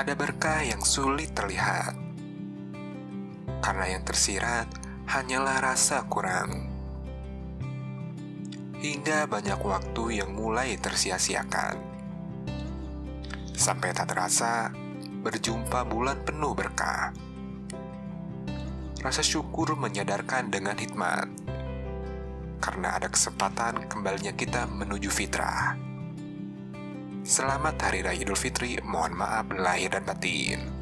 ada berkah yang sulit terlihat. Karena yang tersirat hanyalah rasa kurang. Hingga banyak waktu yang mulai tersia-siakan. Sampai tak terasa berjumpa bulan penuh berkah. Rasa syukur menyadarkan dengan hikmat. Karena ada kesempatan kembalinya kita menuju fitrah. Selamat Hari Raya Idul Fitri, mohon maaf lahir dan batin.